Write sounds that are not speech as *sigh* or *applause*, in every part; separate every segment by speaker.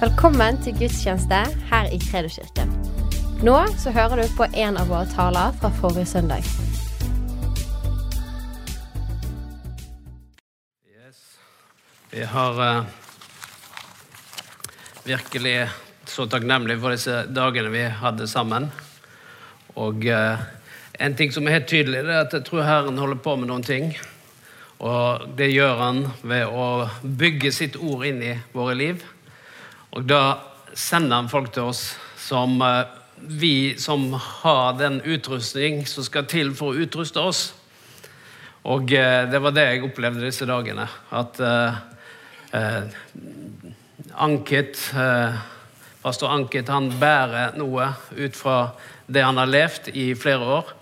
Speaker 1: Velkommen til gudstjeneste her i Kredoskirken. Nå så hører du på en av våre taler fra forrige søndag.
Speaker 2: Vi har uh, virkelig så takknemlig for disse dagene vi hadde sammen. Og uh, en ting som er helt tydelig, det er at jeg tror Herren holder på med noen ting. Og det gjør han ved å bygge sitt ord inn i våre liv. Og da sender han folk til oss som eh, vi som har den utrustning som skal til for å utruste oss. Og eh, det var det jeg opplevde disse dagene. At eh, eh, Ankit, eh, pastor Ankit han bærer noe ut fra det han har levd i flere år.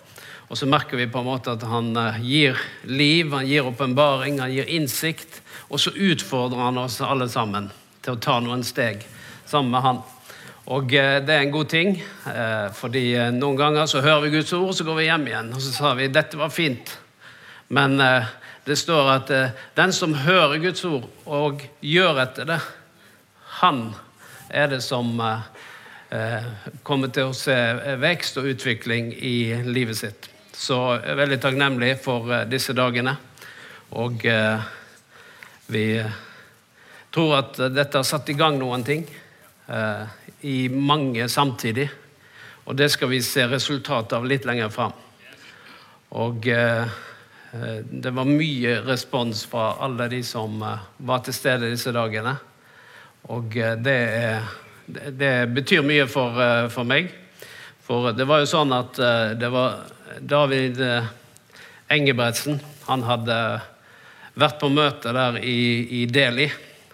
Speaker 2: Og så merker vi på en måte at han gir liv, han gir åpenbaring, han gir innsikt. Og så utfordrer han oss alle sammen til å ta noen steg sammen med han. Og eh, det er en god ting, eh, fordi eh, noen ganger så hører vi Guds ord, så går vi hjem igjen og så sa vi dette var fint. Men det står at den som hører Guds ord og gjør etter det, han er det som kommer til å se vekst og utvikling i livet sitt. Så jeg er veldig takknemlig for disse dagene. Og vi tror at dette har satt i gang noen ting eh, i mange samtidig. Og det skal vi se resultatet av litt lenger fram. Og eh, det var mye respons fra alle de som eh, var til stede disse dagene. Og eh, det, er, det, det betyr mye for, eh, for meg. For det var jo sånn at eh, det var David Engebretsen. Han hadde vært på møte der i, i Delhi.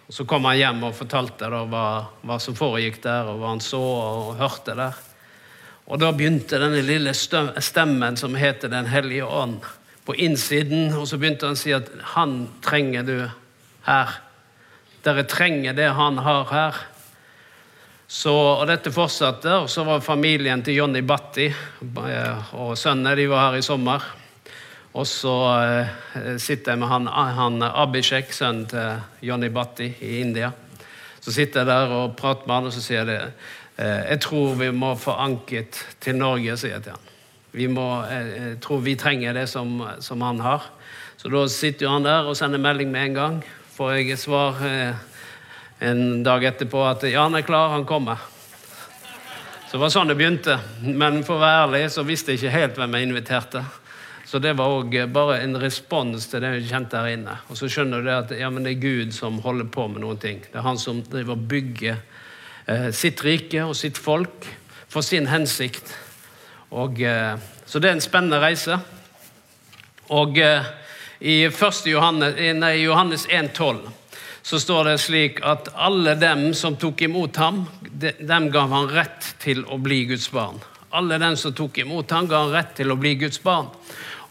Speaker 2: Og Så kom han hjem og fortalte da hva, hva som foregikk der, og hva han så og hørte der. Og da begynte denne lille stemmen som heter Den hellige ånd, på innsiden. Og så begynte han å si at han trenger du her. Dere trenger det han har her. Så, og dette fortsatte, og så var familien til Johnny Batti eh, og sønnene de var her i sommer. Og så eh, sitter jeg med han, han Abhishek, sønnen til Johnny Bhatti i India. Så sitter jeg der og prater med han, og så sier jeg det. Eh, jeg tror vi må få anket til Norge, sier jeg til han. Vi må, eh, jeg tror vi trenger det som, som han har. Så da sitter jo han der og sender melding med en gang. Får jeg et svar en dag etterpå at ja, han er klar, han kommer. Så det var sånn det begynte. Men for å være ærlig så visste jeg ikke helt hvem jeg inviterte. Så det var òg bare en respons til det jeg kjente her inne. Og så skjønner du at ja, det er Gud som holder på med noen ting. Det er han som driver og bygger eh, sitt rike og sitt folk for sin hensikt. Og, eh, så det er en spennende reise. Og eh, i Johannes, eh, nei, Johannes 1,12 så står det slik at alle dem som tok imot ham, de- dem gav han rett til å bli Guds barn. Alle dem som tok imot ham, ga han rett til å bli Guds barn.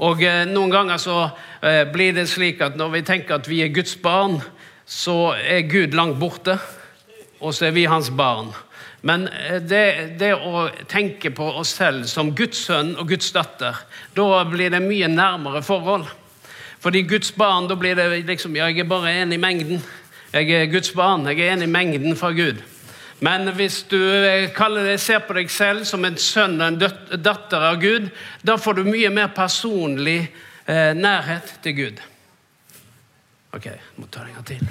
Speaker 2: Og eh, Noen ganger så eh, blir det slik at når vi tenker at vi er Guds barn, så er Gud langt borte, og så er vi hans barn. Men eh, det, det å tenke på oss selv som Guds sønn og Guds datter, da blir det mye nærmere forhold. Fordi Guds barn, da blir det liksom ja, Jeg er bare en i mengden. Jeg er Guds barn. Jeg er en i mengden fra Gud. Men hvis du eh, det, ser på deg selv som en sønn og en datter av Gud, da får du mye mer personlig eh, nærhet til Gud. Ok, jeg må ta det en gang til.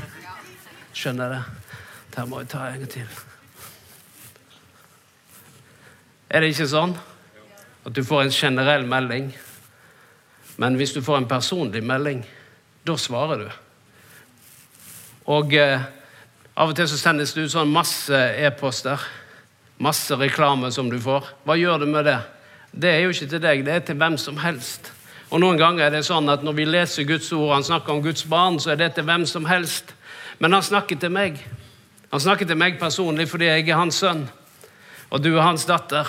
Speaker 2: Skjønner det? Dette må jeg ta en gang til. Er det ikke sånn at du får en generell melding? Men hvis du får en personlig melding, da svarer du. Og eh, av og til så sendes det ut sånn masse e-poster. Masse reklame som du får. Hva gjør du med det? Det er jo ikke til deg, det er til hvem som helst. Og Noen ganger er det sånn at når vi leser Guds ord, han snakker om Guds barn, så er det til hvem som helst. Men han snakker til meg. Han snakker til meg personlig fordi jeg er hans sønn, og du er hans datter.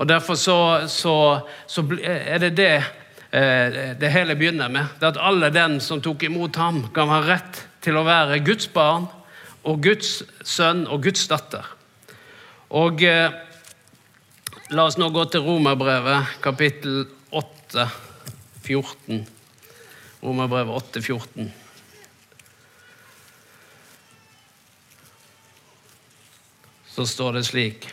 Speaker 2: Og Derfor så, så, så er det det eh, det hele begynner med. Det at alle den som tok imot ham, kan han rett til å være Guds barn og Guds sønn og Guds datter. Og eh, la oss nå gå til Romerbrevet, kapittel 8, 14. Romerbrevet 8, 14. så står det slik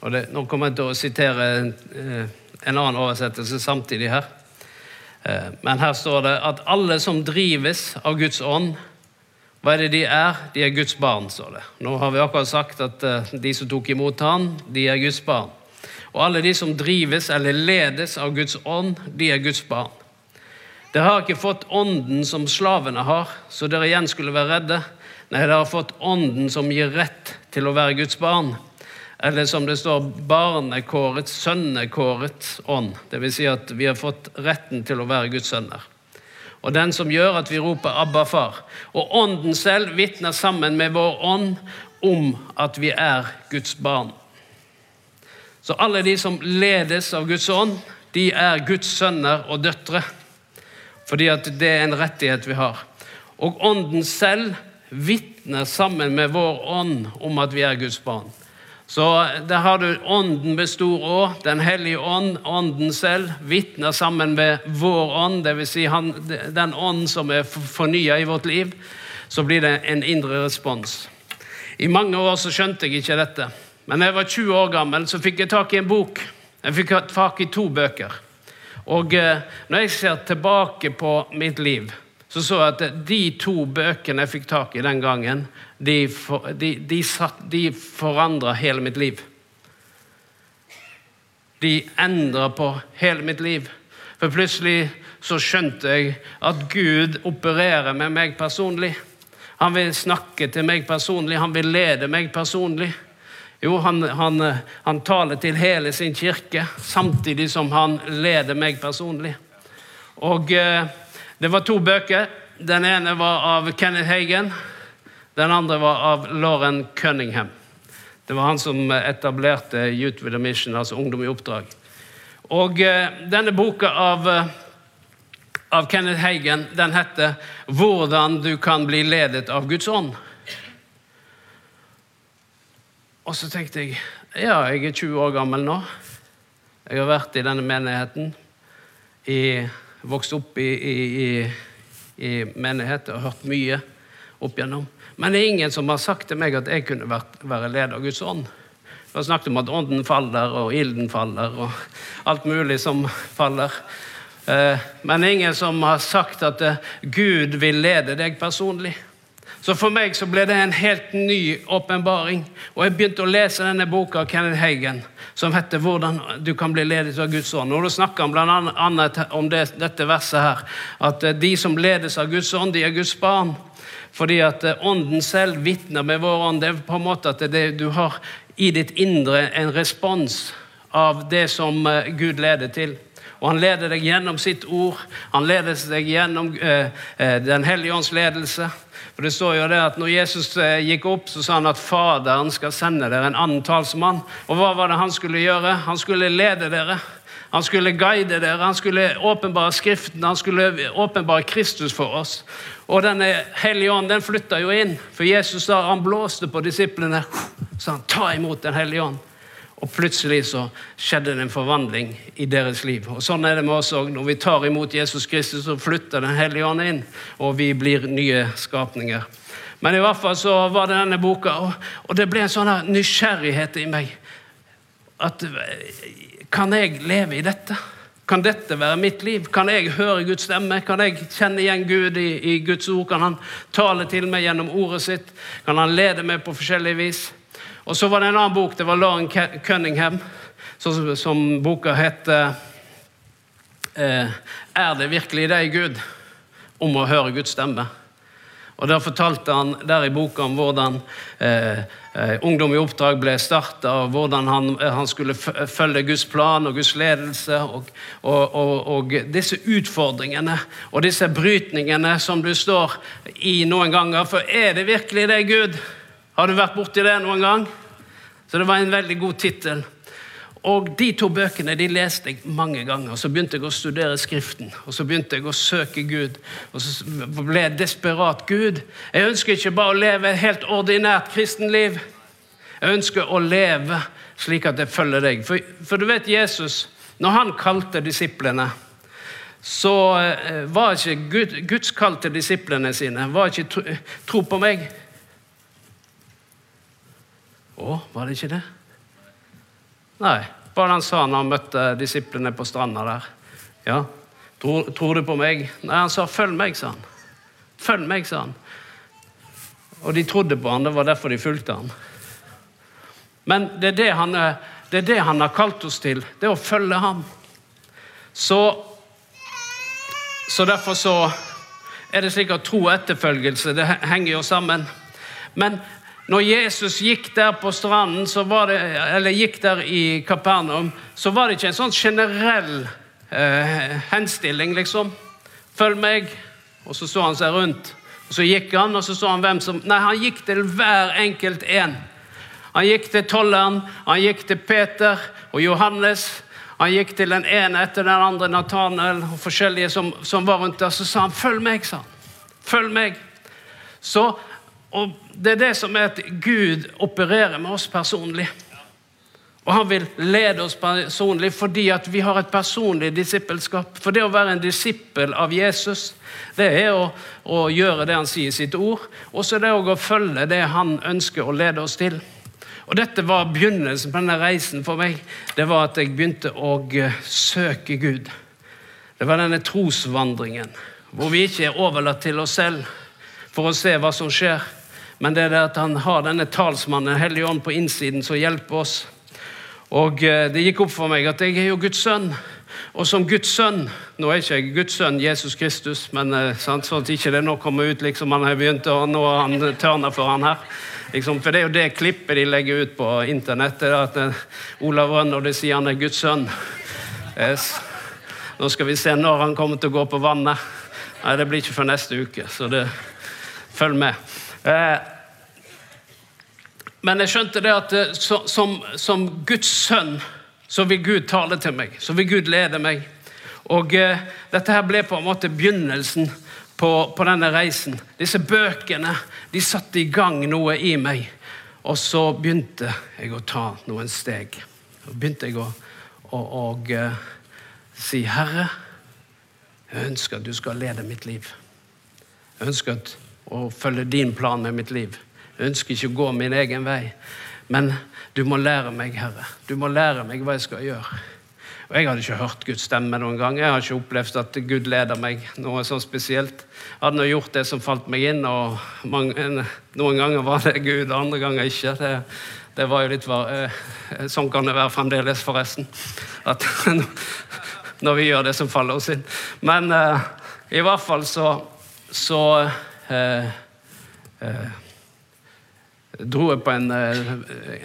Speaker 2: og det, Nå kommer jeg til å sitere en, eh, en annen oversettelse samtidig her. Eh, men her står det at alle som drives av Guds ånd, hva er det de er? De er Guds barn, står det. Nå har vi akkurat sagt at eh, de som tok imot han, de er Guds barn. Og alle de som drives eller ledes av Guds ånd, de er Guds barn. Dere har ikke fått ånden som slavene har, så dere igjen skulle være redde. Nei, dere har fått ånden som gir rett til å være Guds barn. Eller som det står, barnekårets, sønnekårets ånd. Dvs. Si at vi har fått retten til å være Guds sønner. Og den som gjør at vi roper 'Abba, far'. Og ånden selv vitner sammen med vår ånd om at vi er Guds barn. Så alle de som ledes av Guds ånd, de er Guds sønner og døtre. Fordi at det er en rettighet vi har. Og ånden selv vitner sammen med vår ånd om at vi er Guds barn. Så der har du Ånden stor Å, Den hellige ånd, Ånden selv, vitner sammen med vår ånd, dvs. Si den ånd som er fornya i vårt liv. Så blir det en indre respons. I mange år så skjønte jeg ikke dette. Men da jeg var 20 år gammel, så fikk jeg tak i en bok. Jeg fikk tak i to bøker. Og eh, når jeg ser tilbake på mitt liv, så så jeg at de to bøkene jeg fikk tak i den gangen, de, for, de, de, forandra hele mitt liv. De endra på hele mitt liv. For plutselig så skjønte jeg at Gud opererer med meg personlig. Han vil snakke til meg personlig, han vil lede meg personlig. Jo, han, han, han taler til hele sin kirke, samtidig som han leder meg personlig. Og eh, det var to bøker. Den ene var av Kenneth Hagen. Den andre var av Lauren Cunningham. Det var han som etablerte Youth with a Mission, altså Ungdom i oppdrag. Og eh, Denne boka av, eh, av Kenneth Hagen den heter 'Hvordan du kan bli ledet av Guds ånd'. Og så tenkte jeg ja, jeg er 20 år gammel nå. Jeg har vært i denne menigheten. I vokst opp i, i, i, i menighet og hørt mye opp igjennom. Men det er ingen som har sagt til meg at jeg kunne vært, være leder av Guds ånd. Vi har snakket om at ånden faller, og ilden faller, og alt mulig som faller. Eh, men ingen som har sagt at eh, Gud vil lede deg personlig. Så for meg så ble det en helt ny åpenbaring. Og jeg begynte å lese denne boka av Kenneth Hagen som heter 'Hvordan du kan bli ledet av Guds ånd'. Og Da snakker han bl.a. om det, dette verset her, at eh, de som ledes av Guds ånd, de er Guds barn. Fordi at eh, Ånden selv vitner med vår ånd. Det er på en måte at det, du har i ditt indre en respons av det som eh, Gud leder til. Og han leder deg gjennom sitt ord. Han leder deg gjennom eh, Den hellige ånds ledelse. For det står jo det at når Jesus eh, gikk opp, så sa han at Faderen skal sende dere en annen talsmann. Og hva var det han skulle gjøre? Han skulle lede dere. Han skulle guide dere, han skulle åpenbare Skriften, han skulle åpenbare Kristus for oss. Og denne hellige ånd den flytta jo inn, for Jesus da han blåste på disiplene, Så han ta imot Den hellige ånd. Og plutselig så skjedde det en forvandling i deres liv. Og Sånn er det med oss òg. Når vi tar imot Jesus Kristus, så flytter Den hellige ånd inn, og vi blir nye skapninger. Men i hvert fall så var det denne boka, og det ble en sånn nysgjerrighet i meg. At kan jeg leve i dette? Kan dette være mitt liv? Kan jeg høre Guds stemme? Kan jeg kjenne igjen Gud i, i Guds ord? Kan han tale til meg gjennom ordet sitt? Kan han lede meg på forskjellig vis? Og så var det en annen bok. Det var Lauren Cunningham, som, som boka heter eh, 'Er det virkelig deg, Gud?' om å høre Guds stemme. Og Der fortalte han der i boka om hvordan eh, eh, Ungdom i oppdrag ble starta, og hvordan han, han, skulle følge Guds plan og Guds ledelse. Og, og, og, og, disse utfordringene og disse brytningene som du står i noen ganger. For er det virkelig det, Gud? Har du vært borti det noen gang? Så det var en veldig god tittel. Og De to bøkene de leste jeg mange ganger. og Så begynte jeg å studere Skriften. og Så begynte jeg å søke Gud. Og så ble jeg desperat. Gud, jeg ønsker ikke bare å leve et helt ordinært kristenliv. Jeg ønsker å leve slik at jeg følger deg. For, for du vet Jesus, når han kalte disiplene så eh, var ikke Gud, Guds kall til disiplene sine var ikke tro, tro på meg, Å, var det ikke det? Nei. Bare han sa når han møtte disiplene på stranda der? Ja, tror, tror du på meg? Nei, han sa 'følg meg', sa han. Følg meg, sa han. Og de trodde på han, det var derfor de fulgte han. Men det er det han, det er det han har kalt oss til, det er å følge ham. Så, så derfor så er det slik at tro og etterfølgelse det henger jo sammen. Men når Jesus gikk der på stranden, det, eller gikk der i Kapernaum, så var det ikke en sånn generell eh, henstilling, liksom. Følg meg. Og så så han seg rundt. Og Så gikk han, og så så han hvem som Nei, han gikk til hver enkelt en. Han gikk til tolleren, han gikk til Peter og Johannes. Han gikk til den ene etter den andre, Nathanael og forskjellige som, som var rundt der. Så sa han 'følg meg', sa han. Følg meg. Så og Det er det som er at Gud opererer med oss personlig. Og Han vil lede oss personlig fordi at vi har et personlig disippelskap. For det å være en disippel av Jesus, det er å, å gjøre det han sier i sitt ord. Og så er det å følge det han ønsker å lede oss til. Og Dette var begynnelsen på denne reisen for meg. Det var at jeg begynte å eh, søke Gud. Det var denne trosvandringen hvor vi ikke er overlatt til oss selv for å se hva som skjer men det er det at han har denne talsmannen, Den hellige ånd, på innsiden som hjelper oss. Og eh, Det gikk opp for meg at jeg er jo Guds sønn. Og som Guds sønn Nå er ikke jeg Guds sønn Jesus Kristus, men eh, sant, sånn at ikke det nå kommer ut liksom han har begynt å nå han tørner for han her. Liksom, for det er jo det klippet de legger ut på internettet, er at eh, Olav Rønn og de sier han er Guds sønn. Yes. Nå skal vi se når han kommer til å gå på vannet. Nei, det blir ikke før neste uke, så det, følg med. Eh, men jeg skjønte det at eh, som, som, Guds sønn så vil Gud tale til meg, så vil Gud lede meg. Og uh, dette her ble på en måte begynnelsen på, på, denne reisen. Disse bøkene de satte i gang noe i meg. Og så begynte jeg å ta noen steg. Og begynte jeg å, å, å si, 'Herre, jeg ønsker at du skal lede mitt liv.' Jeg ønsker at og følge din plan med mitt liv. Jeg ønsker ikke å gå min egen vei. Men du må lære meg, Herre. Du må lære meg hva jeg skal gjøre. Og Jeg hadde ikke hørt Guds stemme noen gang. Jeg har ikke opplevd at Gud leder meg noe sånn spesielt. Jeg hadde nå gjort det som falt meg inn, og mange, noen ganger var det Gud, andre ganger ikke. Det, det var jo litt eh, Sånn kan det være fremdeles, forresten. At *laughs* når vi gjør det som faller oss inn. Men uh, i hvert fall så, så dro jeg på en, eh,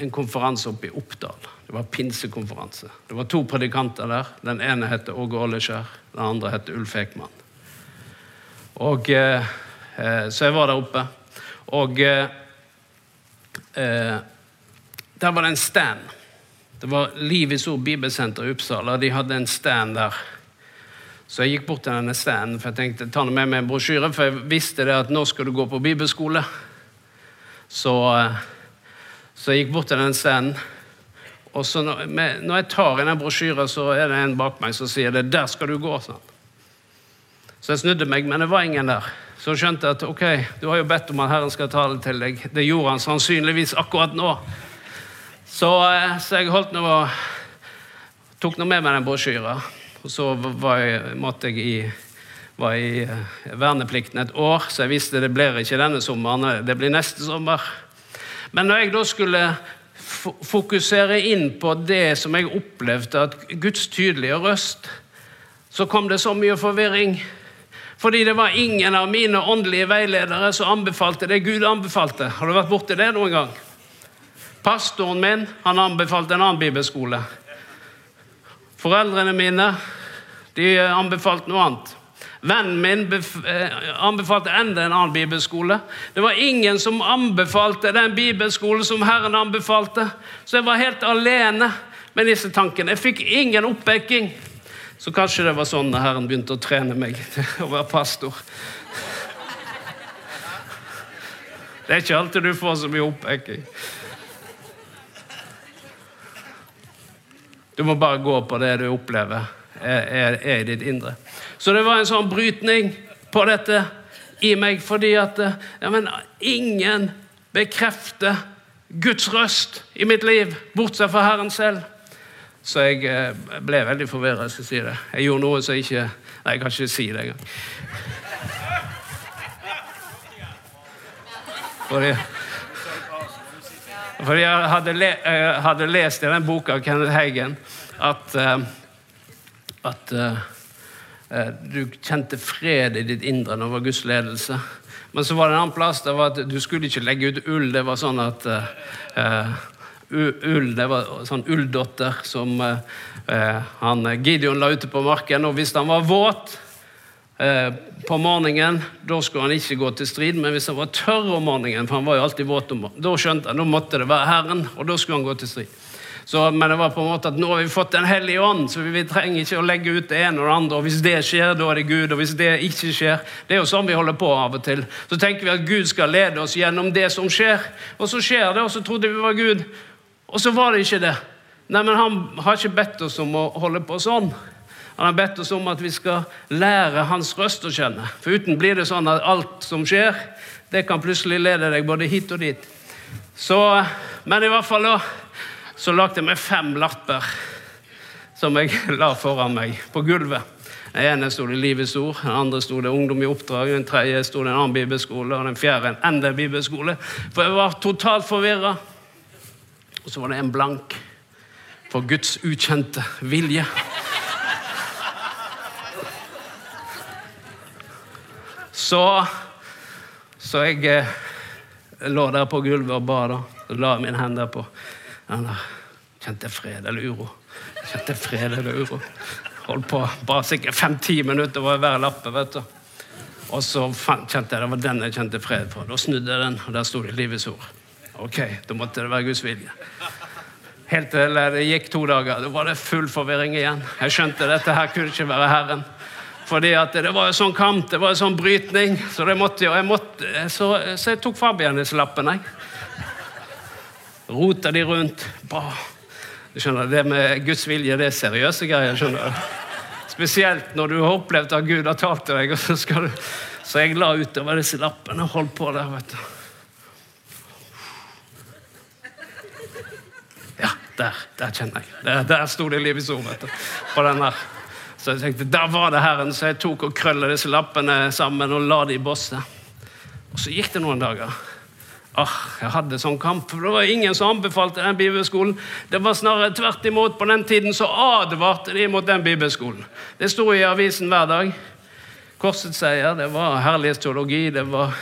Speaker 2: en konferanse oppe i Oppdal. Det var pinsekonferanse. Det var to predikanter der. Den ene het Åge Åleskjær, den andre het Ulf Ekman. Og, eh, eh, så jeg var der oppe. Og eh, eh, der var det en stand. Det var Livets Ord Bibelsenter i Uppsala. De hadde en stand der så jeg gikk bort til denne standen for jeg tenkte ta med meg en brosjyre, for jeg visste det at nå skal du gå på bibelskole. Så, eh, så jeg gikk bort til den standen. Og så når, jeg tar i den brosjyren, så er det en bak meg som sier det 'der skal du gå'. Sånn. Så jeg snudde meg, men det var ingen der. Så skjønte at ok, du har jo bedt om at Herren skal tale til deg. Det gjorde han sannsynligvis akkurat nå. Så, eh, så jeg holdt noe, tok nå med meg den brosjyren. Og så var jeg, måtte jeg i, var i eh, verneplikten et år, så jeg visste det blir ikke denne sommeren, det blir neste sommer. Men når jeg da skulle fokusere inn på det som jeg opplevde, at Guds tydelige røst, så kom det så mye forvirring. Fordi det var ingen av mine åndelige veiledere som anbefalte det Gud anbefalte. Har du vært borti det noen gang? Pastoren min han anbefalte en annen bibelskole. Foreldrene mine de anbefalte noe annet. Vennen min eh, anbefalte enda en annen bibelskole. Det var ingen som anbefalte den bibelskolen som Herren anbefalte. Så jeg var helt alene med disse tankene. Jeg fikk ingen oppbacking. Så kanskje det var sånn Herren begynte å trene meg til å være pastor. Det er ikke alltid du får så mye oppbacking. Du må bare gå på det du opplever er, er, i ditt indre. Så det var en sånn brytning på dette i meg fordi at ja, men ingen bekrefter Guds røst i mitt liv, bortsett fra Herren selv. Så jeg eh, ble veldig forvirra. Jeg, si det. jeg gjorde noe som ikke Nei, jeg kan ikke si det engang. Fordi, fordi jeg hadde, le, jeg hadde, lest i den boka av Kenneth Hagen at, uh, at uh, du kjente fred i ditt indre når det var Guds ledelse. Men så var det en annen plass der var at du skulle ikke legge ut ull. Det var sånn at uh, ull, det var sånn ulldotter som han, Gideon la ute på marken. Og hvis han var våt Eh, på morgenen, da skulle han ikke gå til strid, men hvis han var tørr om morgenen, for han var jo alltid våt om morgenen, da skjønte han, da måtte det være Herren, og da skulle han gå til strid. Så, men det var på en måte at nå har vi fått Den hellige ånd, så vi trenger ikke å legge ut det ene og det andre. og Hvis det skjer, da er det Gud. Og hvis det ikke skjer Det er jo sånn vi holder på av og til. Så tenker vi at Gud skal lede oss gjennom det som skjer. Og så skjer det, og så trodde vi var Gud. Og så var det ikke det. Nei, men Han har ikke bedt oss om å holde på sånn. Han har bedt oss om at vi skal lære hans røst å kjenne. For uten blir det sånn at alt som skjer, det kan plutselig lede deg både hit og dit. Så, men i hvert fall da, så lagde meg fem lapper som jeg *laughs* la foran meg på gulvet. Den ene sto det 'Livets ord', den andre sto det 'Ungdom i oppdrag', den tredje sto det en annen bibelskole, og den fjerde en enda bibelskole. For jeg var totalt forvirra. Og så var det en blank for Guds ukjente vilje. Så, så jeg eh, lå der på gulvet og ba. da, og La mine hender på den der. Kjente fred eller uro. Kjente fred eller uro. Holdt på bare sikkert fem-ti minutter over hver lappe. vet du. Og så kjente jeg det var den jeg kjente fred for. Da snudde jeg den, og der sto det 'Livets ord'. Ok, Da måtte det være Guds vilje. Helt til det gikk to dager. Da var det full forvirring igjen. Jeg skjønte dette her kunne ikke være Herren. Fordi det var en sånn kamp, det var en sånn brytning. Så, det måtte, jeg, måtte, så, så jeg tok Fabianes-lappen, Rota de rundt. Bah. Du skjønner, Det med Guds vilje det er seriøse greier. skjønner du. Spesielt når du har opplevd at Gud har talt til deg. og Så skal du... Så jeg la utover disse lappene og holdt på der. vet du. Ja, der, der kjenner jeg. Der, der sto det livets ord. vet du. På den der. Så jeg tenkte, der var det Herren, så jeg tok og krølla disse lappene sammen og la de i bosset. Og så gikk det noen dager. Åh, jeg hadde sånn kamp, for Det var ingen som anbefalte den bibelskolen. Det var snarere tvert imot. På den tiden så advarte de mot den bibelskolen. Det sto i avisen hver dag. Korsets seier, det var herlighetsteologi, det var,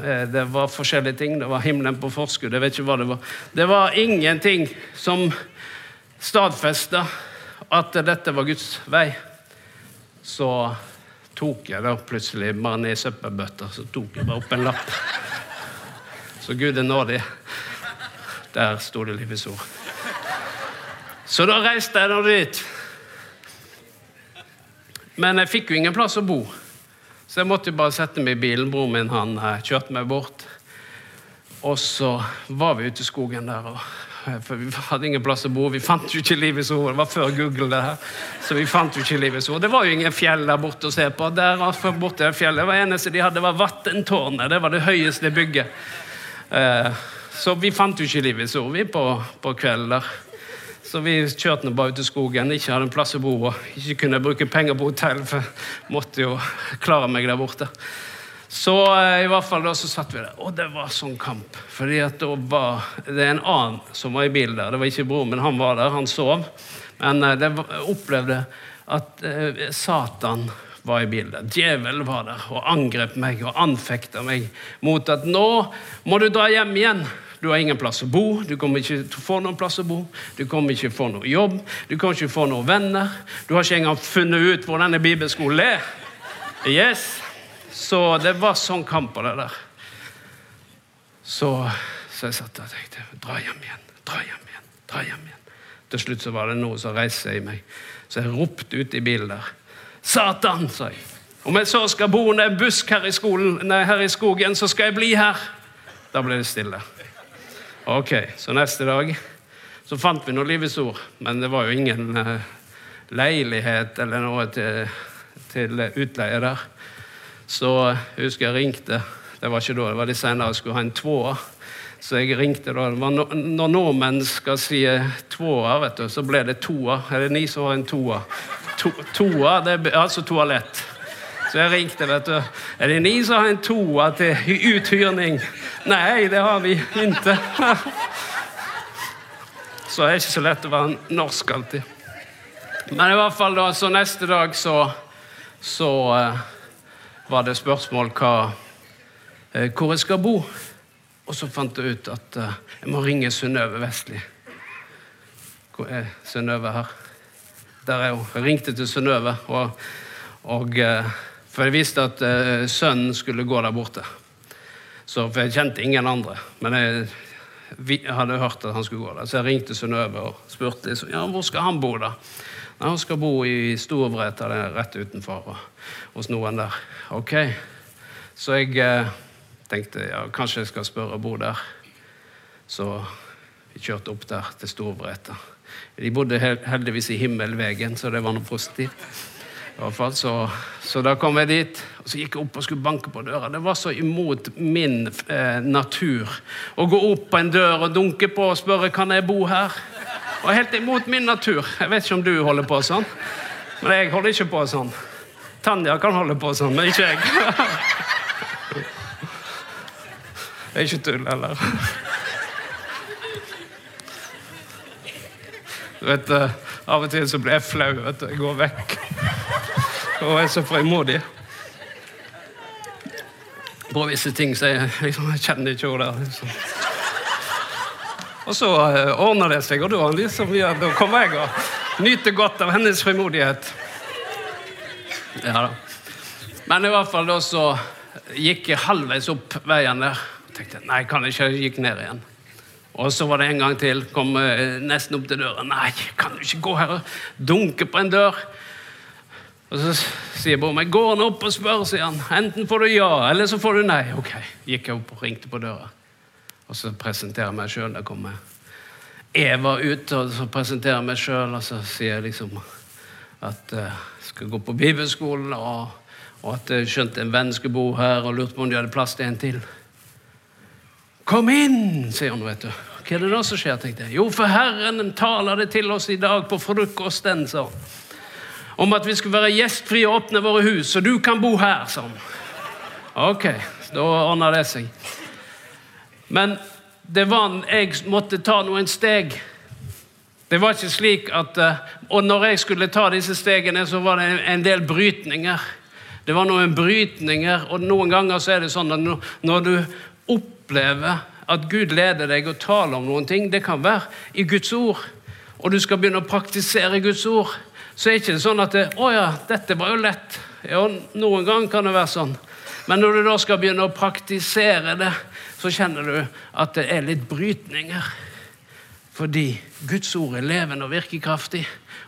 Speaker 2: eh, det var forskjellige ting. Det var himmelen på forskudd, jeg vet ikke hva det var. Det var ingenting som stadfesta at dette var Guds vei, så tok jeg da plutselig bare ned i søppelbøtta så tok jeg bare opp en lapp. Så Gud er nådig. Der sto det Livets ord. Så da reiste jeg nå dit. Men jeg fikk jo ingen plass å bo, så jeg måtte jo bare sette meg i bilen. Broren min han eh, kjørte meg bort. Og så var vi ute i skogen der. og for vi hadde ingen plass å bo. Vi fant jo ikke Livets ord. Det var før Google. det her. Så vi fant jo ikke Livets ord. Det var jo ingen fjell der borte å se på. Der borte fjellet, Det var eneste de hadde, var Vattentårnet. Det var det høyeste bygget. Eh, så vi fant jo ikke Livets ord vi på, på kvelden der. Så vi kjørte bare ut i skogen, ikke hadde en plass å bo og ikke kunne bruke penger på hotell, for jeg måtte jo klare meg der borte. Så eh, i hvert fall da så satt vi der, og det var sånn kamp. Fordi at da var det en annen som var i bilen der. Det var ikke broren, men han var der. Han sov. Men jeg det opplevde at eh, Satan var i bilen der. Djevelen var der og angrep meg og anfekta meg mot at nå må du dra hjem igjen. Du har ingen plass å bo, du kommer ikke til å få noen plass å bo, du kommer ikke til å få noe jobb, du kommer ikke til å få noen venner. Du har ikke engang funnet ut hvor denne bibelskolen er. Yes, så det var sånn kamp på det der. Så, så jeg satt der og tenkte Dra hjem igjen, dra hjem igjen, dra hjem igjen. Til slutt så var det noe som reiste seg i meg. Så jeg ropte ut i bilen der. Satan, sa jeg. Om jeg så skal bo under en busk her i, skolen, nei, her i skogen, så skal jeg bli her. Da ble det stille. Ok, Så neste dag så fant vi noe Livets ord, men det var jo ingen eh, leilighet eller noe til, til utleie der. Så jeg husker jeg ringte Det var ikke da, det var litt senere. Jeg skulle ha en tvåer. Så jeg ringte da. No, når nordmenn skal si tvåer, vet du, så ble det toer. Er det ni som har en toer? To, toer, det er altså toalett. Så jeg ringte, vet du. Er det ni som har en toer til uthyrning? Nei, det har vi ikke. *laughs* Så det er ikke så lett å være norsk alltid. Men i hvert fall da, så neste dag så, så uh, var det spørsmål hva, uh, hvor jeg skal bo. Og så fant jeg ut at uh, jeg må ringe Synnøve Vestli. Hvor er Synnøve her? Der er hun. Jeg ringte til Synnøve, og, og, for jeg visste at sønnen skulle gå der borte. Så, for jeg kjente ingen andre. Men jeg, jeg hadde hørt at han skulle gå der. Så jeg ringte Synnøve og spurte liksom, ja, hvor skal han bo. da? Han skal bo i Storvreta, rett utenfor, hos noen der. Ok, Så jeg eh, tenkte ja, kanskje jeg skal spørre å bo der. Så vi kjørte opp der til Storvreta. De bodde heldigvis i Himmelvegen, så det var noe positivt. I hvert fall, så, så, da kom jeg dit, og så gikk jeg opp og skulle banke på døra. Det var så imot min eh, natur å gå opp på en dør og dunke på og spørre kan jeg bo her. Og helt imot min natur. Jeg vet ikke om du holder på sånn, men jeg holder ikke på sånn. Tanja kan holde på sånn, men ikke jeg. *laughs* Det er ikke tull heller. Du vet, eh, Av og til så blir jeg flau. vet du. Jeg går vekk. Og jeg er så frimodig. På visse ting så jeg, liksom, jeg kjenner ikke henne der. Liksom. Og så uh, ordner det seg, og da, liksom, ja, kommer jeg og nyter godt av hennes frimodighet. Ja da. Men i hvert fall da så gikk jeg halvveis opp veien der. og tenkte nei, kan jeg ikke, jeg gikk ned igjen. Og så var det en gang til. Kom uh, nesten opp til døra. Nei, kan du ikke gå her og dunke på en dør? Og så sier Bård meg, går han opp og spør, sier han. Enten får du ja, eller så får du nei. Ok, Gikk jeg opp og ringte på døra. Og så presenterer jeg meg sjøl. Der kommer Eva ut, og så presenterer jeg meg sjøl. Og så sier jeg liksom at jeg uh, skal gå på bibelskolen, og, og at jeg skjønte en venn skulle bo her, og lurte på om de hadde plass til en til. Kom inn, sier hun. vet du. Hva er det da som skjer? tenkte jeg. Jo, for Herren taler det til oss i dag på frokosten, sa hun. Om at vi skulle være gjestfrie og åpne våre hus, så du kan bo her, sa hun. Ok, da ordner det seg. Men det var, jeg måtte ta noen steg. Det var ikke slik at eh, Og når jeg skulle ta disse stegene, så var det en del brytninger. Det var noen brytninger, og noen ganger så er det sånn at når du opplever at Gud leder deg og taler om noen ting, det kan være i Guds ord, og du skal begynne å praktisere Guds ord, så er det ikke sånn at det, 'Å ja, dette var jo lett'. Ja, noen ganger kan det være sånn. Men når du da skal begynne å praktisere det, så kjenner du at det er litt brytninger. Fordi Guds ord er levende og virkekraftig.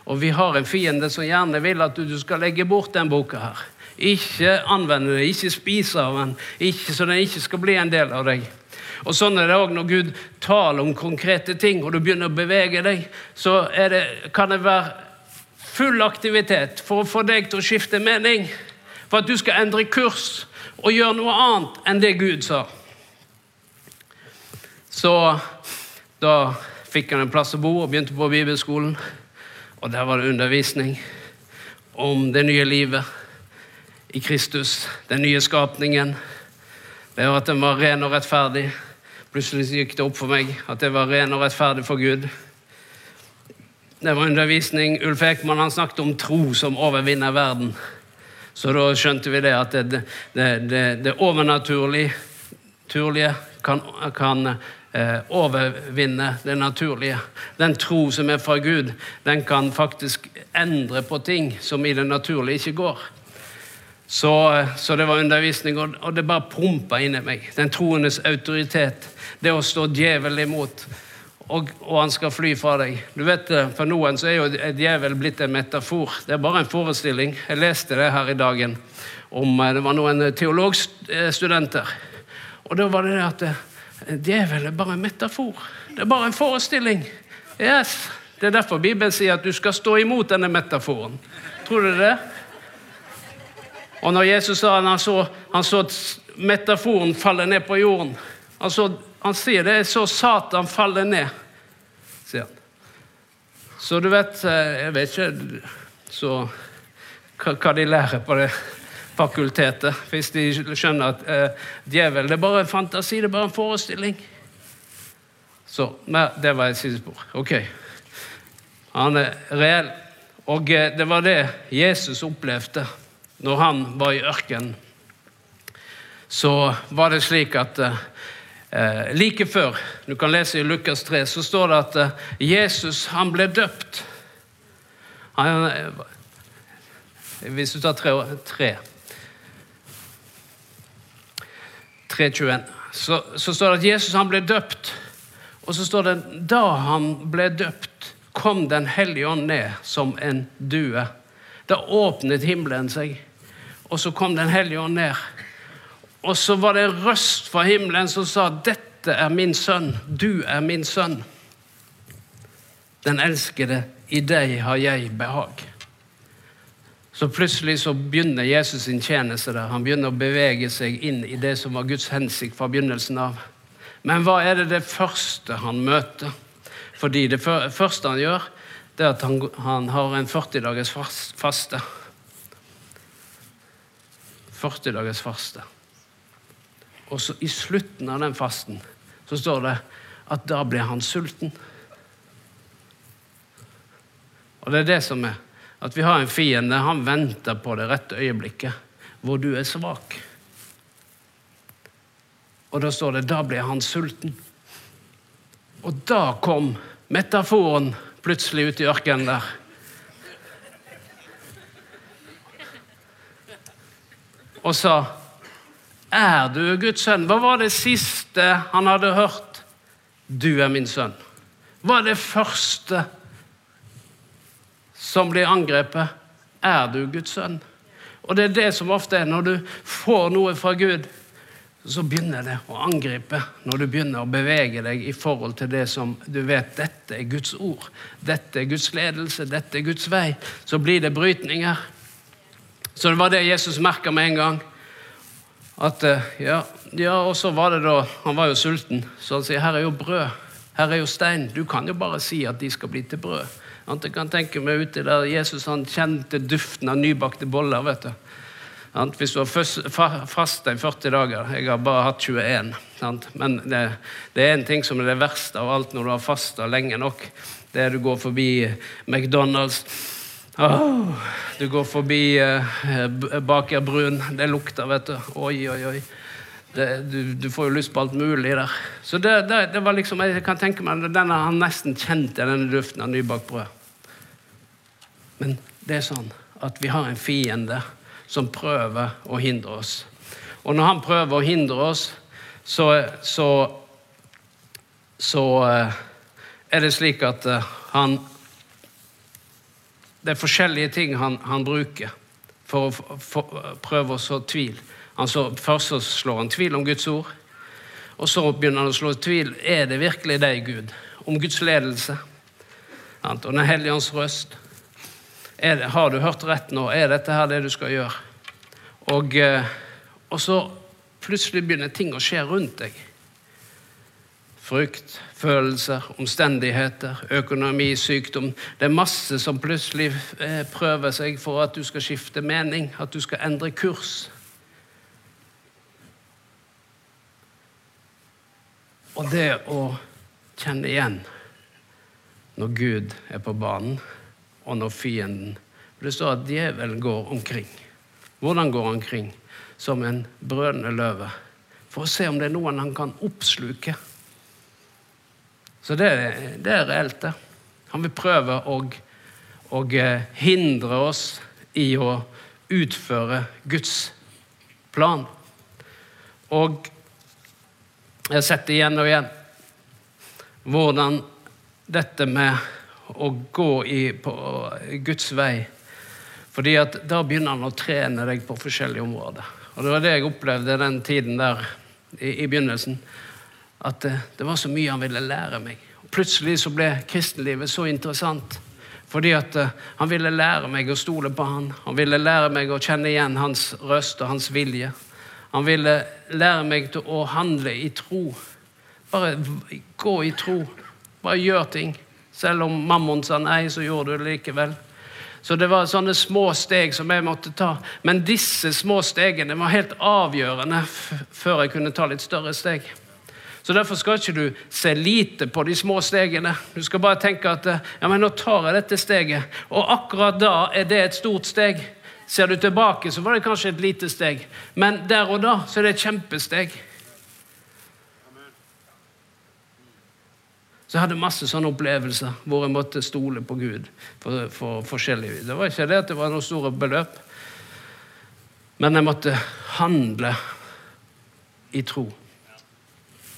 Speaker 2: Og vi har en fiende som gjerne vil at du skal legge bort den boka her. Ikke anvende den, ikke spise av den, ikke, så den ikke skal bli en del av deg. Og Sånn er det òg når Gud taler om konkrete ting, og du begynner å bevege deg. Så det, kan det være full aktivitet for å få deg til å skifte mening. For at du skal endre kurs og gjøre noe annet enn det Gud sa. Så da fikk han en plass å bo og begynte på bibelskolen. Og der var det undervisning om det nye livet i Kristus, den nye skapningen. Det var at den var ren og rettferdig. Plutselig gikk det opp for meg at det var ren og rettferdig for Gud. Det var undervisning. Ulf Ekman han snakket om tro som overvinner verden. Så da skjønte vi det at det, det, det, det overnaturlige kan, kan eh, overvinne det naturlige. Den tro som er fra Gud, den kan faktisk endre på ting som i det naturlige ikke går. Så, så det var undervisning, og det bare prompa inni meg. Den troendes autoritet. Det å stå djevelen imot og, og, han skal fly fra deg. Du vet, eh, For noen så er jo djevel blitt en metafor. Det er bare en forestilling. Jeg leste det her i dagen om eh, det var noen eh, teologstudenter. Og da var det det at djevel er bare en metafor. Det er bare en forestilling. Yes. Det er derfor Bibelen sier at du skal stå imot denne metaforen. Tror du det? Og når Jesus sa han så, han så metaforen faller ned på jorden. Altså, Han sier det er så Satan faller ned, han. Så du vet eh, Jeg vet ikke så, hva, de lærer på det fakultetet, hvis de skjønner at eh, djevel det er bare en fantasi, det er bare en forestilling. Så nei, det var et sidespor. Ok. Han er reell. Og eh, det var det Jesus opplevde når han var i ørkenen. Så var det slik at eh, like før, du kan lese i Lukas 3, så står det at eh, Jesus han ble døpt. Han, eh, hvis du tar 3, 3.21, så, så står det at Jesus han ble døpt. Og så står det da han ble døpt, kom Den hellige ånd ned som en due. Da åpnet himmelen seg, og så kom Den hellige ånd ned. Og så var det en røst fra himmelen som sa, 'Dette er min sønn. Du er min sønn.' Den elskede, i deg har jeg behag. Så plutselig så begynner Jesus sin tjeneste der. Han begynner å bevege seg inn i det som var Guds hensikt fra begynnelsen av. Men hva er det det første han møter? Fordi det første han gjør, det er at han, han har en 40 dagers faste. 40 dagers faste. Og så i slutten av den fasten så står det at da blir han sulten. Og det er det som er at vi har en fiende. Han venter på det rette øyeblikket hvor du er svak. Og da står det da blir han sulten. Og da kom metaforen plutselig ut i ørkenen der. Og sa er du Guds sønn? Hva var det siste han hadde hørt? Du er min sønn. Hva er det første som blir angrepet? Er du Guds sønn? Og det er det som ofte er når du får noe fra Gud, så begynner det å angripe. Når du begynner å bevege deg i forhold til det som du vet dette er Guds ord, dette er Guds ledelse, dette er Guds vei, så blir det brytninger. Så det var det Jesus merka med en gang. At, eh, ja, ja, Og så var det da Han var jo sulten, så han sier her er jo brød. Her er jo stein. Du kan jo bare si at de skal bli til brød. Jeg kan tenke meg ute der Jesus han kjente duften av nybakte boller. vet du. Hvis du har fasta i 40 dager Jeg har bare hatt 21. Men det, det er en ting som er det verste av alt når du har fasta lenge nok. Det er du går forbi McDonald's Oh, du går forbi eh, Baker Brun. Det lukter, vet du. Oi, oi, oi. Det, du, du, får jo lyst på alt mulig der. Så det, det, det, var liksom, jeg kan tenke meg, denne, Han nesten kjente denne duften av nybakt brød. Men det er sånn at vi har en fiende som prøver å hindre oss. Og når han prøver å hindre oss, så, så, så uh, er det slik at uh, han det er forskjellige ting han, han bruker for å for, for, prøve å så tvil. Han så, først så slår han tvil om Guds ord, og så begynner han å slå tvil er det virkelig deg, Gud, om Guds ledelse og Den hellige ånds røst. Det, har du hørt rett nå? Er dette her det du skal gjøre? Og, eh, og så plutselig begynner ting å skje rundt deg frykt, følelser, omstendigheter, økonomi, sykdom. Det er masse som plutselig eh, prøver seg for at du skal skifte mening, at du skal endre kurs. Og det å kjenne igjen når Gud er på banen, og når fienden Det står at djevelen går omkring. Hvordan går han omkring? Som en brødende løve. For å se om det er noen han kan oppsluke. Så det, det er reelt, det. Han vil prøve å, å eh, hindre oss i å utføre Guds plan. Og jeg har sett det igjen og igjen hvordan dette med å gå i, på Guds vei fordi at Da begynner han å trene deg på forskjellige områder. Og Det var det jeg opplevde den tiden der i, i begynnelsen at det, det, var så mye han ville lære meg. Og plutselig så ble kristenlivet så interessant. Fordi at uh, han ville lære meg å stole på han. Han ville lære meg å kjenne igjen hans røst og hans vilje. Han ville lære meg til å handle i tro. Bare gå i tro. Bare gjør ting. Selv om mammon sa nei, så gjorde du det likevel. Så det var sånne små steg som jeg måtte ta. Men disse små stegene var helt avgjørende før jeg kunne ta litt større steg. Så Derfor skal ikke du se lite på de små stegene. Du skal bare tenke at ja, men nå tar jeg dette steget. Og akkurat da er det et stort steg. Ser du tilbake, så var det kanskje et lite steg. Men der og da så er det et kjempesteg. Så jeg hadde masse sånne opplevelser hvor jeg måtte stole på Gud. for, for forskjellige. Det var ikke det at det var noen store beløp, men jeg måtte handle i tro.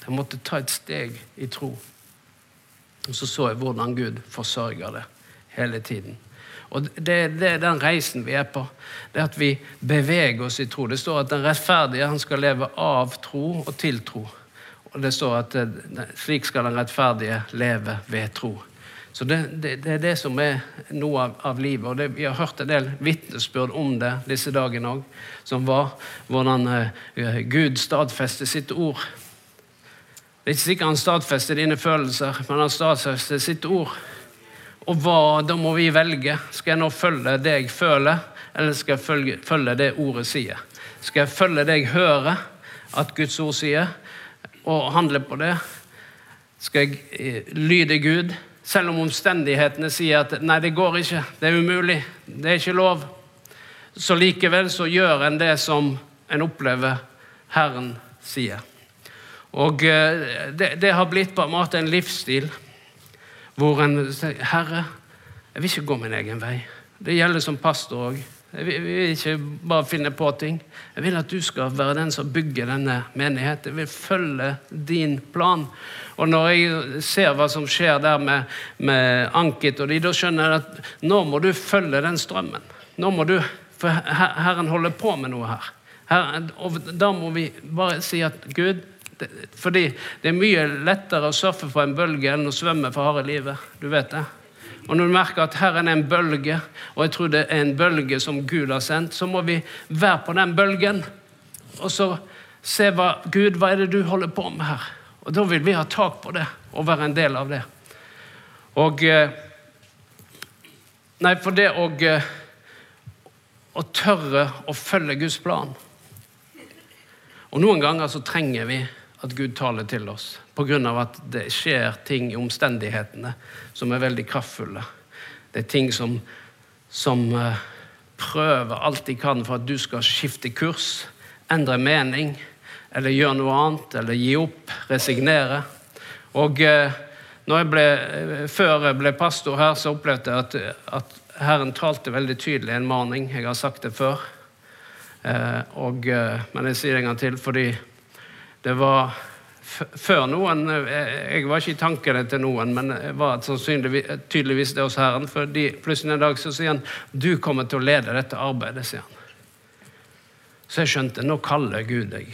Speaker 2: Jeg måtte ta et steg i tro. Og så så jeg hvordan Gud forsørger det hele tiden. Og det, det, er den reisen vi er på. Det er at vi beveger oss i tro. Det står at den rettferdige han skal leve av tro og til tro. Og det står at slik skal den rettferdige leve ved tro. Så det, det, det, er det som er noe av, av livet. Og det, Vi har hørt en del vitnesbyrd om det disse dagene òg, som var hvordan uh, Gud stadfester sitt ord det er ikke sikkert han stadfester dine følelser, men han stadfester sitt ord. Og hva, da må vi velge. Skal jeg nå følge det jeg føler, eller skal jeg følge, følge det ordet sier? Skal jeg følge det jeg hører at Guds ord sier, og handle på det? Skal jeg eh, lyde Gud, selv om omstendighetene sier at nei, det går ikke, det er umulig, det er ikke lov? Så likevel så gjør en det som en opplever Herren sier. Og eh, det, det, har blitt på en måte en livsstil hvor en sier Herre, jeg vil ikke gå min egen vei. Det gjelder som pastor òg. Jeg vil, ikke bare finne på ting. Jeg vil at du skal være den som bygger denne menigheten. Jeg vil følge din plan. Og når jeg ser hva som skjer der med, med Ankit og de, da skjønner jeg at nå må du følge den strømmen. Nå må du, For Herren holder på med noe her. her og da må vi bare si at Gud, fordi det er mye lettere å surfe på en bølge enn å svømme for harde livet. Du vet det. Og når du merker at her er en bølge, og jeg tror det er en bølge som Gud har sendt, så må vi være på den bølgen. Og så se hva Gud, hva er det du holder på med her? Og da vil vi ha tak på det og være en del av det. Og eh, Nei, for det å, eh, å tørre å følge Guds plan. Og noen ganger så trenger vi at Gud taler til oss pga. at det skjer ting i omstendighetene som er veldig kraftfulle. Det er ting som, som uh, prøver alt de kan for at du skal skifte kurs, endre mening, eller gjøre noe annet, eller gi opp, resignere. Og uh, jeg ble, uh, Før jeg ble pastor her, så opplevde jeg at, at Herren talte veldig tydelig en maning. Jeg har sagt det før. Og, men jeg sier det en gang til fordi det var før noen eh, Jeg var ikke i tankene til noen, men jeg var tydeligvis det hos Herren. For plutselig en dag så sier han du kommer til å lede dette arbeidet. sier han. Så jeg skjønte nå kaller Gud deg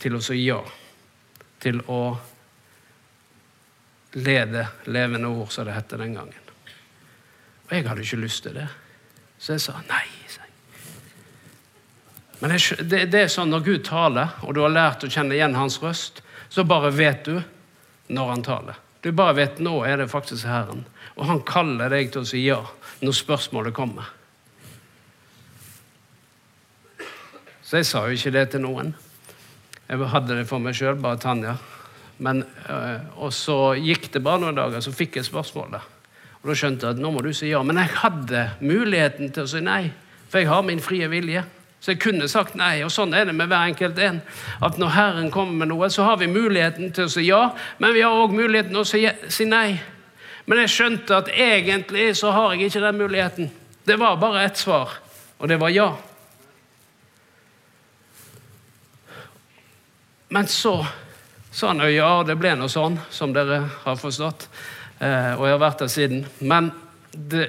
Speaker 2: til å si ja. Til å lede levende ord, som det het den gangen. Og jeg hadde ikke lyst til det. Så jeg sa nei. Men det, det, er sånn når Gud taler, og du har lært å kjenne igjen hans røst, så bare vet du når han taler. Du bare vet nå er det faktisk Herren. Og han kaller deg til å si ja når spørsmålet kommer. Så jeg sa jo ikke det til noen. Jeg hadde det for meg sjøl, bare Tanja. Men, øh, og så gikk det bare noen dager, så fikk jeg spørsmålet. Og Da skjønte jeg at nå må du si ja. Men jeg hadde muligheten til å si nei, for jeg har min frie vilje. Så jeg kunne sagt nei. Og sånn er det med hver enkelt en. At når Herren kommer med noe, så har vi muligheten til å si ja, men vi har òg muligheten til å si, nei. Men jeg skjønte at egentlig så har jeg ikke den muligheten. Det var bare ett svar, og det var ja. Men så sa han ja, det ble nå sånn, som dere har forstått. Eh, og jeg har vært der siden. Men det,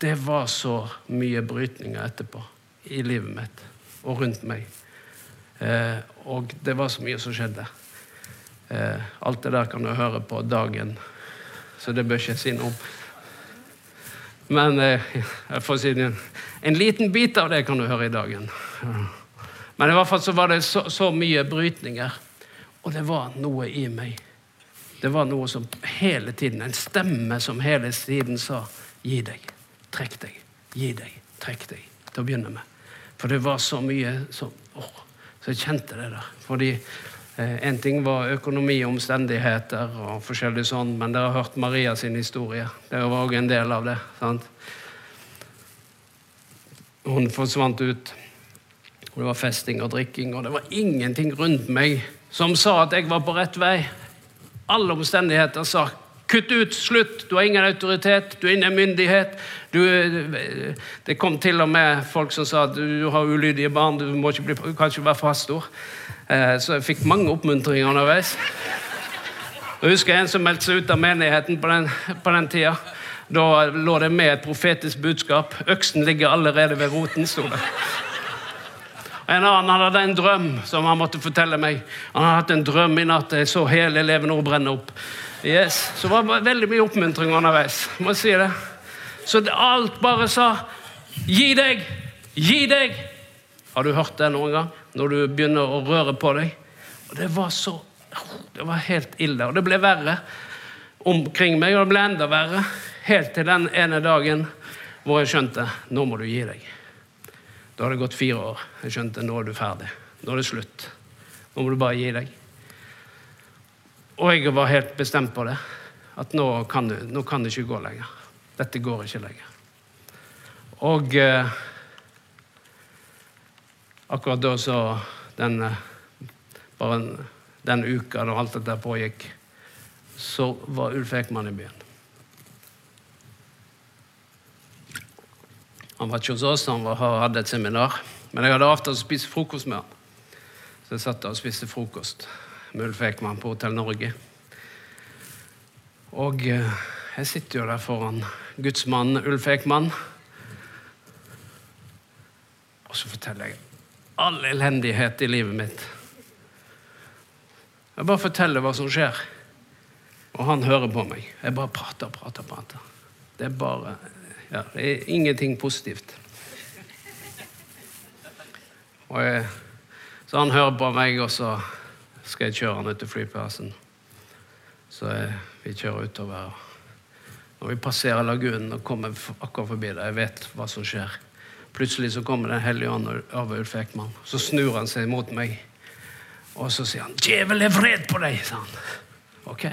Speaker 2: det var så mye brytninger etterpå i livet mitt og rundt meg. Eh, og det var så mye som skjedde. Eh, alt det der kan du høre på dagen, så det bør ikke si noe om. Men eh, jeg får si det, en liten bit av det kan du høre i dagen. Men i hvert fall så var det så, så mye brytninger. Og det var noe i meg. Det var noe som hele tiden, en stemme som hele tiden sa Gi deg, trekk deg, gi deg, trekk deg. Til å begynne med. For det var så mye som åh, Så jeg kjente det der. Fordi eh, en ting var økonomi og omstendigheter og forskjellig sånn, men dere har hørt Maria sin historie. Det var òg en del av det. sant? Hun forsvant ut. Og det var festing og drikking, og det var ingenting rundt meg som sa at jeg var på rett vei. Alle omstendigheter sa kutt ut, slutt, du har ingen autoritet, du er ingen myndighet. Du, det kom til og med folk som sa at du har ulydige barn, du, ikke bli, du kan ikke være pastor. Eh, så jeg fikk mange oppmuntringer underveis. Jeg husker en som meldte seg ut av menigheten på den, på den tida. Da lå det med et profetisk budskap. 'Øksen ligger allerede ved roten', sto det. En annen hadde en drøm som han måtte fortelle meg. Han hadde hatt en drøm i natt. Jeg så hele eleven brenne opp. Yes. Så det var veldig mye oppmuntring underveis. må jeg si det. Så alt bare sa 'gi deg', 'gi deg'. Har du hørt det noen gang? Når du begynner å røre på deg? Og Det var så Det var helt ille. Og det ble verre omkring meg, og det ble enda verre. Helt til den ene dagen hvor jeg skjønte nå må du gi deg. Da har det gått fire år. Jeg skjønte nå er du ferdig. Nå er det slutt. Nå må du bare gi deg. Og jeg var helt bestemt på det. At nå kan, du, nå kan det ikke gå lenger. Dette går ikke lenger. Og eh, akkurat da så den, eh, Bare den uka da alt dette pågikk, så var Ulf Ekman i byen. Han var ikke hos oss, han var, hadde et seminar. Men jeg hadde avtalt å spise frokost med han. Så jeg satt der og spiste frokost med Ulf Ekman på Hotell Norge. Og eh, jeg sitter jo der foran gudsmannen Ulf Ekman. Og så forteller jeg all elendighet i livet mitt. Jeg bare forteller hva som skjer. Og han hører på meg. Jeg bare prater, prater, prater. Det er bare ja, det er ingenting positivt. Jeg, så han hører på meg, og så skal jeg kjøre han ut til flyplassen. Så jeg, vi kjører utover. Når vi passerer lagunen og kommer akkurat forbi det, jeg vet hva som skjer. Plutselig så kommer Den hellige ånd over Ulf Ekman. Så snur han seg mot meg, og så sier han 'Djevel er fred på deg', sa han. Ok.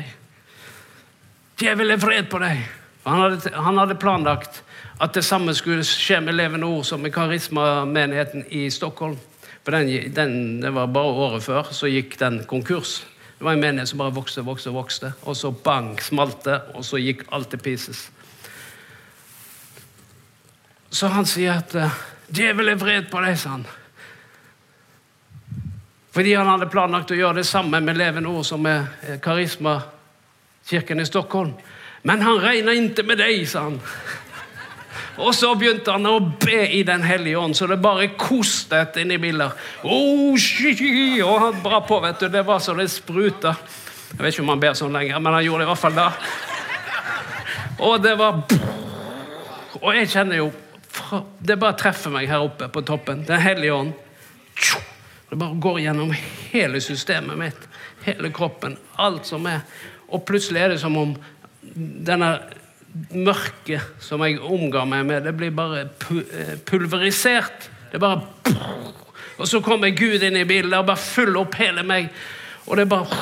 Speaker 2: Djevel er fred på deg. Han hadde, han hadde planlagt at det samme skulle skje med Levende Ord som med Karismamenigheten i Stockholm. For den, den, Det var bare året før, så gikk den konkurs. Det var en menighet som bare vokste vokste, vokste. Og så bang, smalt det, og så gikk alt til pieces. Så han sier at uh, 'Djevel er vred på deg', sa han. Fordi han hadde planlagt å gjøre det samme med Levende Ord som med eh, Karismakirken i Stockholm. Men han regner ikke med deg, sa han. Og så begynte han å be i Den hellige ånd, så det bare kostet inni biler. Oh, og han bra på, vet du. Det var så det spruta. Jeg vet ikke om han ber sånn lenger, men han gjorde det i hvert fall da. Og det var Og jeg kjenner jo Det bare treffer meg her oppe på toppen. Den hellige ånd. Det bare går gjennom hele systemet mitt, hele kroppen, alt som er. Og plutselig er det som om denne mørket som jeg omga meg med, det blir bare eh, pulverisert. Det er bare Og så kommer Gud inn i bildet og bare fyller opp hele meg. Og det er bare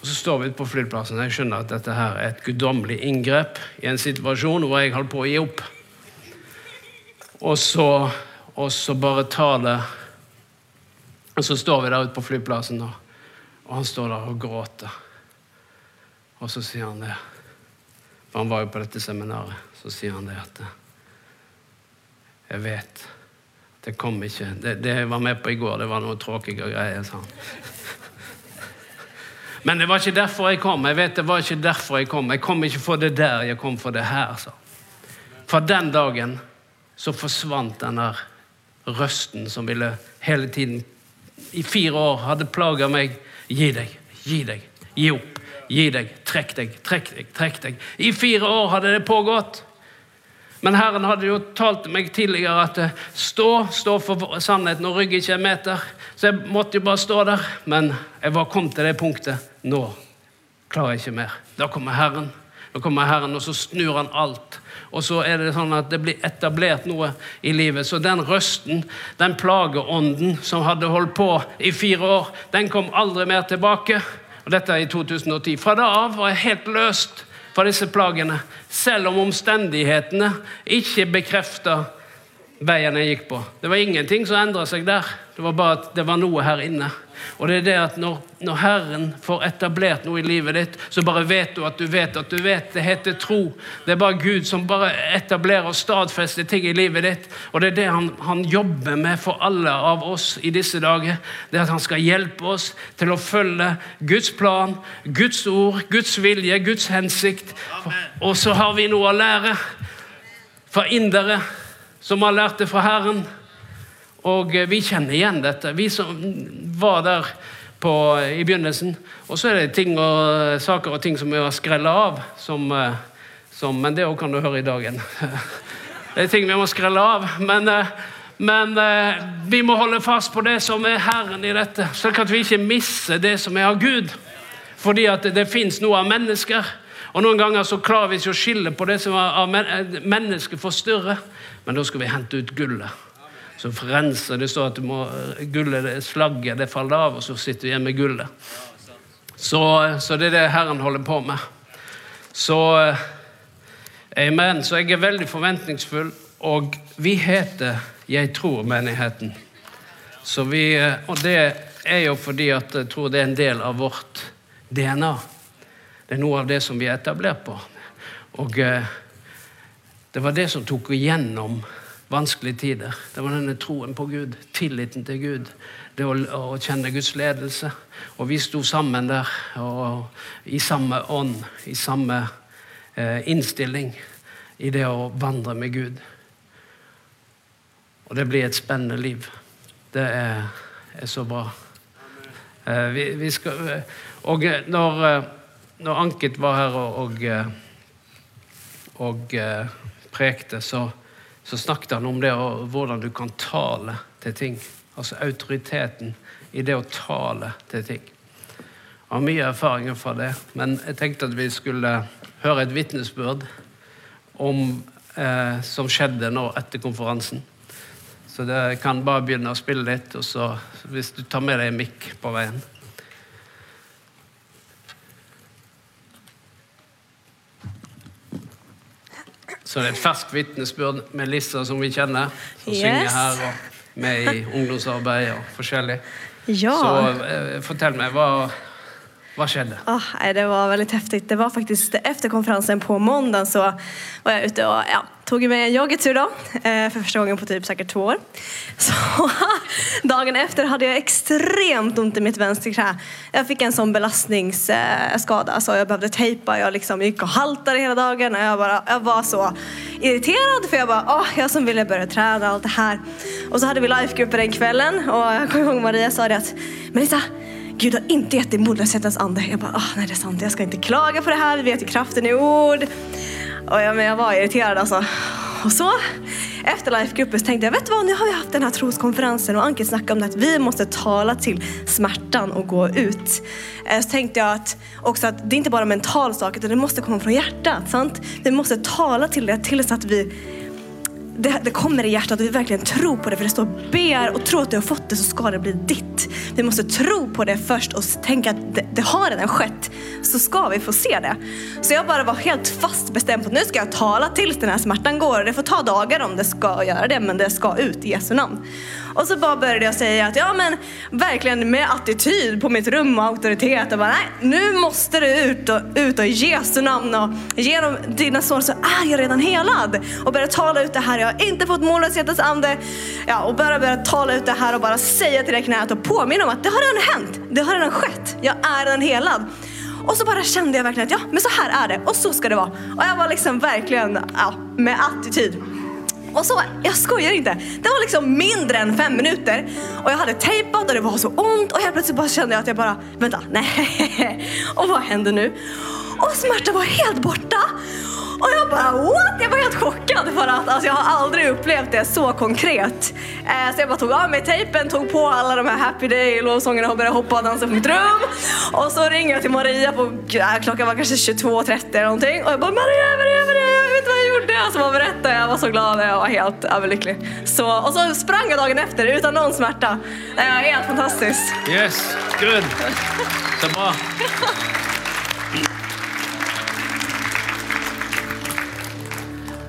Speaker 2: Og så står vi ute på flyplassen. Jeg skjønner at dette her er et guddommelig inngrep i en situasjon hvor jeg holder på å gi opp. Og så, og så bare tar det Og så står vi der ute på flyplassen, og, og han står der og gråter. Og så sier han det. For han var jo på dette seminaret. Så sier han det at Jeg vet. Det kom ikke. Det, det jeg var med på i går, det var noe tråkige greier, sa han. Men det var ikke derfor jeg kom. Jeg vet det var ikke derfor Jeg kom Jeg kom ikke for det der, jeg kom for det her. sa For den dagen så forsvant den der røsten som ville hele tiden i fire år hadde plaga meg. Gi deg, gi deg, gi opp. Gi deg, trekk deg, trekk deg, trekk deg. I fire år hadde det pågått. Men Herren hadde jo talt meg tidligere at eh, stå, stå for sannheten og rygg ikke en meter. Så jeg måtte jo bare stå der. Men jeg var kommet til det punktet. Nå klarer jeg ikke mer. Da kommer Herren. Da kommer Herren, og så snur han alt. Og så er det sånn at det blir etablert noe i livet. Så den røsten, den plageånden som hadde holdt på i fire år, den kom aldri mer tilbake. Og dette er i 2010. Fra da av var jeg helt løst fra disse plagene, selv om omstendighetene ikke bekrefta veien jeg gikk på. Det var ingenting som endra seg der. Det var bare at det var noe her inne. Og det er det at når, når, Herren får etablert noe i livet ditt, så bare vet du at du vet at du vet. Det heter tro. Det er bare Gud som bare etablerer og stadfester ting i livet ditt. Og det er det han, han, jobber med for alle av oss i disse dager. Det er at han skal hjelpe oss til å følge Guds plan, Guds ord, Guds vilje, Guds hensikt. Og så har vi noe å lære fra indere som har lært det fra Herren. Og eh, vi kjenner igjen dette, vi som var der på, i begynnelsen. Og så er det ting og, saker og ting som vi har skrella av, som, eh, som, men det òg kan du høre i dagen. *laughs* Det er ting vi må skrelle av. Men, eh, men vi må holde fast på det som er Herren i dette, slik at vi ikke mister det som er av Gud. Fordi at det, det fins noe av mennesker. Og Noen ganger så klarer vi ikke å skille på det som er av mennesker forstyrrer. Men da skal vi hente ut gullet så renser det står at må, gullet, slagget det faller av, og så sitter du igjen med gullet. Så, så, det er det Herren holder på med. Så Amen. Så jeg er veldig forventningsfull, og vi heter Jeg tror-menigheten. Så vi, Og det er jo fordi at jeg tror det er en del av vårt DNA. Det er noe av det som vi er etablert på. Og eh, det var det som tok igjennom vanskelige tider. Det var denne troen på Gud, tilliten til Gud, det å, å kjenne Guds ledelse. Og vi sto sammen der og, i samme ånd, i samme eh, innstilling i det å vandre med Gud. Og det blir et spennende liv. Det er, er så bra. Eh, vi, vi skal, eh, og når, eh, når Anket var her og, og, eh, og prekte, så så snakket han om det og hvordan du kan tale til ting. Altså autoriteten i det å tale til ting. Jeg har mye erfaringer fra det, men jeg tenkte at vi skulle høre et vitnesbyrd eh, som skjedde nå etter konferansen. Så det kan bare begynne å spille litt, og så hvis du tar med deg en mikk på veien. Så det er et ferskt vitnesbyrd med Lissa, som vi kjenner, som yes. synger her. og med i ungdomsarbeid og forskjellig.
Speaker 3: Ja.
Speaker 2: Så eh, fortell meg, hva, hva skjedde?
Speaker 3: Oh, det var veldig heftig. Det var faktisk Etter konferansen på mandag så var jeg ute og ja, tog med en joggetur da, for første gangen på typ sikkert to år. Så *laughs* dagen efter hadde jeg extremt vondt i mitt venstre knä. Jeg fikk en sånn belastningsskada så jeg behøvde tejpa. Jeg liksom gikk og haltet hele dagen og jeg, bare, jeg, var så irritert, for jeg bare åh, jeg som ville begynne å trene. alt det her. Og så hadde vi livegrupper den kvelden, og jeg kommer ihåg Maria sa det at Melissa, Gud har inte gett dig modlöshetens ande. Jag bara, oh, nej det är sant, jag ska inte klaga på det här, vi vet ju kraften i ord. Och jag, men jag var irriterad alltså. Och så efter Lifegruppen tänkte jag, vet du vad, nu har vi haft den här troskonferensen och Anke snackade om det att vi måste tala till smärtan och gå ut. Eh, så tänkte jag att också att det är inte bara en mental sak utan det måste komma från hjärtat. Sant? Vi måste tala till det tills att vi det, det, kommer i hjärtat och vi verkligen tror på det. För det står ber och tro att du har fått det så ska det bli ditt. Vi måste tro på det först och tänka att det, det har redan skett. Så ska vi få se det. Så jag bara var helt fast bestämd på att nu ska jag tala tills den här smärtan går. Det får ta dagar om det ska göra det men det ska ut i Jesu namn. Och så bara började jag säga att ja men verkligen med attityd på mitt rum och auktoritet och bara nej nu måste du ut och, ut och Jesu namn och genom dina sår så är jag redan helad. Och börja tala ut det här, jag har inte fått mållöshetens ande. Ja och bara börja tala ut det här och bara säga till det knät och påminna om att det har redan hänt. Det har redan skett. Jag är redan helad. Och så bara kände jag verkligen att ja, men så här är det och så ska det vara. Och jag var liksom verkligen ja, med attityd. Och så, jag skojar inte, det var liksom mindre än fem minuter och jag hade tejpat och det var så ont och helt plötsligt bara kände jag att jag bara, vänta, nej, *laughs* och vad händer nu? Och smärtan var helt borta Och jag bara what? Jag var helt chockad för att alltså, jag har aldrig upplevt det så konkret. Eh, så jag bara tog av mig tejpen, tog på alla de här happy day lovsångerna och började hoppa och dansa på mitt rum. Och så ringer jag till Maria på, äh, klockan var kanske 22.30 eller någonting och jag bara Maria, Maria, Maria, jag vet vad jag gjorde. Och så bara berättade jag, jag var så glad och jag var helt överlycklig. Så, och så sprang jag dagen efter utan någon smärta. Var helt fantastiskt.
Speaker 2: Yes, good. Så bra.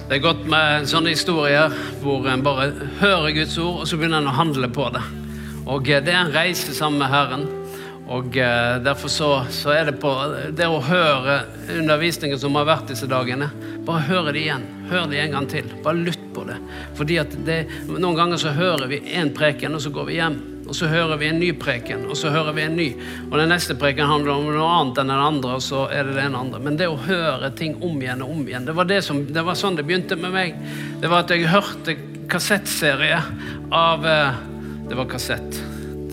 Speaker 2: Det er godt med sånne historier hvor en bare hører Guds ord, og så begynner en å handle på det. Og eh, Det er en reise sammen med Herren. Og eh, Derfor så, så er det på det å høre undervisningen som har vært disse dagene. Bare høre det igjen. Hør det en gang til. Bare lytt på det. Fordi at det, Noen ganger så hører vi én preken, og så går vi hjem. Og så hører vi en ny preken, og så hører vi en ny. Og den neste preken handler om noe annet enn den andre, og så er det den andre. Men det å høre ting om igjen og om igjen, det var, det som, det var sånn det begynte med meg. Det var at jeg hørte kassettserie av eh, Det var kassett.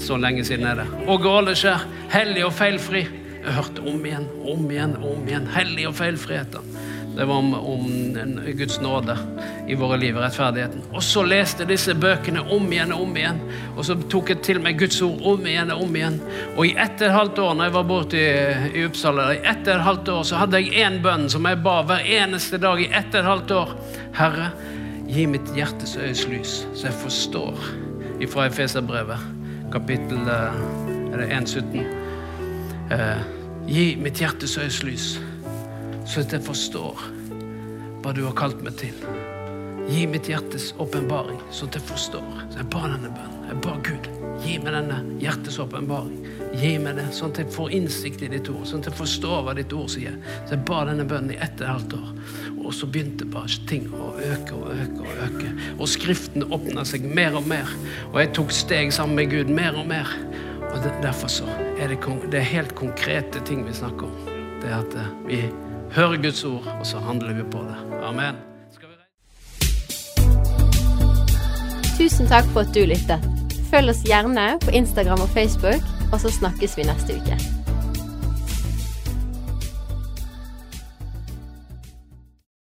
Speaker 2: Så lenge siden er det. Og Åleskjær. Hellig og feilfri. Jeg hørte om igjen, om igjen, om igjen. Hellig og feilfri heter den. Det var om, om Guds nåde i våre liv, og rettferdigheten. Og så leste jeg disse bøkene om igjen og om igjen. Og så tok jeg til meg Guds ord om igjen og om igjen. Og i ett og et halvt år når jeg var borte i, i Uppsala, i ett og et halvt år så hadde jeg én bønn som jeg ba hver eneste dag i ett og et halvt år. Herre, gi mitt hjertes øyes lys, så jeg forstår. Ifra Efeserbrevet, kapittel eh, er det 1.17. Eh, gi mitt hjertes øyes lys så at jeg forstår hva du har kalt meg til. Gi mitt hjertes åpenbaring, så at jeg forstår. Så jeg ba denne bønnen. Jeg ba Gud, gi meg denne hjertes åpenbaring. Gi meg det, sånn at jeg får innsikt i ditt ord, sånn at jeg forstår hva ditt ord sier. Så jeg ba denne bønnen i ett og et halvt år. Og så begynte bare ting å øke og øke og øke. Og Skriften åpna seg mer og mer. Og jeg tok steg sammen med Gud mer og mer. Og derfor så er det, det er helt konkrete ting vi snakker om. Det er at vi hører Guds ord, og så handler vi på det. Amen.
Speaker 1: Tusen takk for at du lyttet. Følg oss gjerne på Instagram og Facebook, og så snakkes vi neste uke.